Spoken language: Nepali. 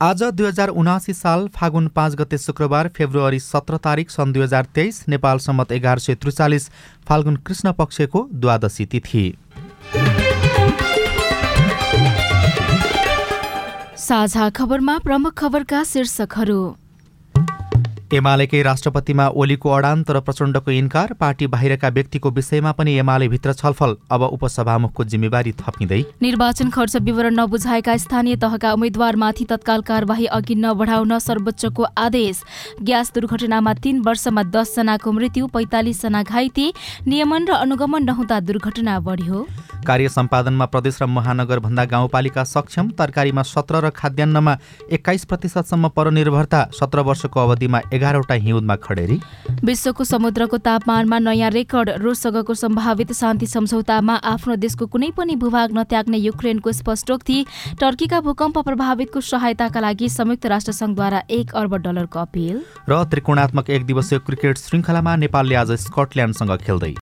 आज दुई हजार उनासी साल फागुन पाँच गते शुक्रबार फेब्रुअरी सत्र तारिक सन् दुई हजार तेइस नेपाल सम्मत एघार सय त्रिचालिस फाल्गुन कृष्ण पक्षको द्वादशी तिथि। साझा खबरमा प्रमुख खबरका शीर्षकहरू। एमालेकै राष्ट्रपतिमा ओलीको अडान तर प्रचण्डको इन्कार पार्टी बाहिरका व्यक्तिको विषयमा पनि एमाले भित्र छलफल। अब उपसभामुखको जिम्मेवारी थपिँदै निर्वाचन खर्च विवरण नबुझाएका स्थानीय तहका उम्मेद्वारमाथि तत्काल कार्यवाही अघि नबढाउन सर्वोच्चको आदेश। ग्यास दुर्घटनामा तीन वर्षमा दसजनाको मृत्यु पैँतालिसजना घाइते। नियमन र अनुगमन नहुँदा दुर्घटना बढ्यो। कार्य सम्पादनमा प्रदेश र महानगरभन्दा गाउँपालिका सक्षम तरकारीमा सत्र र खाद्यान्नमा एक्काइस प्रतिशतसम्म परनिर्भरता सत्र वर्षको अवधिमा एघारवटा हिउँदमा खडेरी। विश्वको समुद्रको तापमानमा नयाँ रेकर्ड रुससँगको सम्भावित शान्ति सम्झौतामा आफ्नो देशको कुनै पनि भूभाग नत्याग्ने युक्रेनको स्पष्टोक्ति टर्कीका भूकम्प प्रभावितको सहायताका लागि संयुक्त राष्ट्रसङ्घद्वारा एक अर्ब डलरको अपिल। र त्रिकोणात्मक एक दिवसीय क्रिकेट श्रृङ्खलामा नेपालले आज स्कटल्यान्डसँग खेल्दै।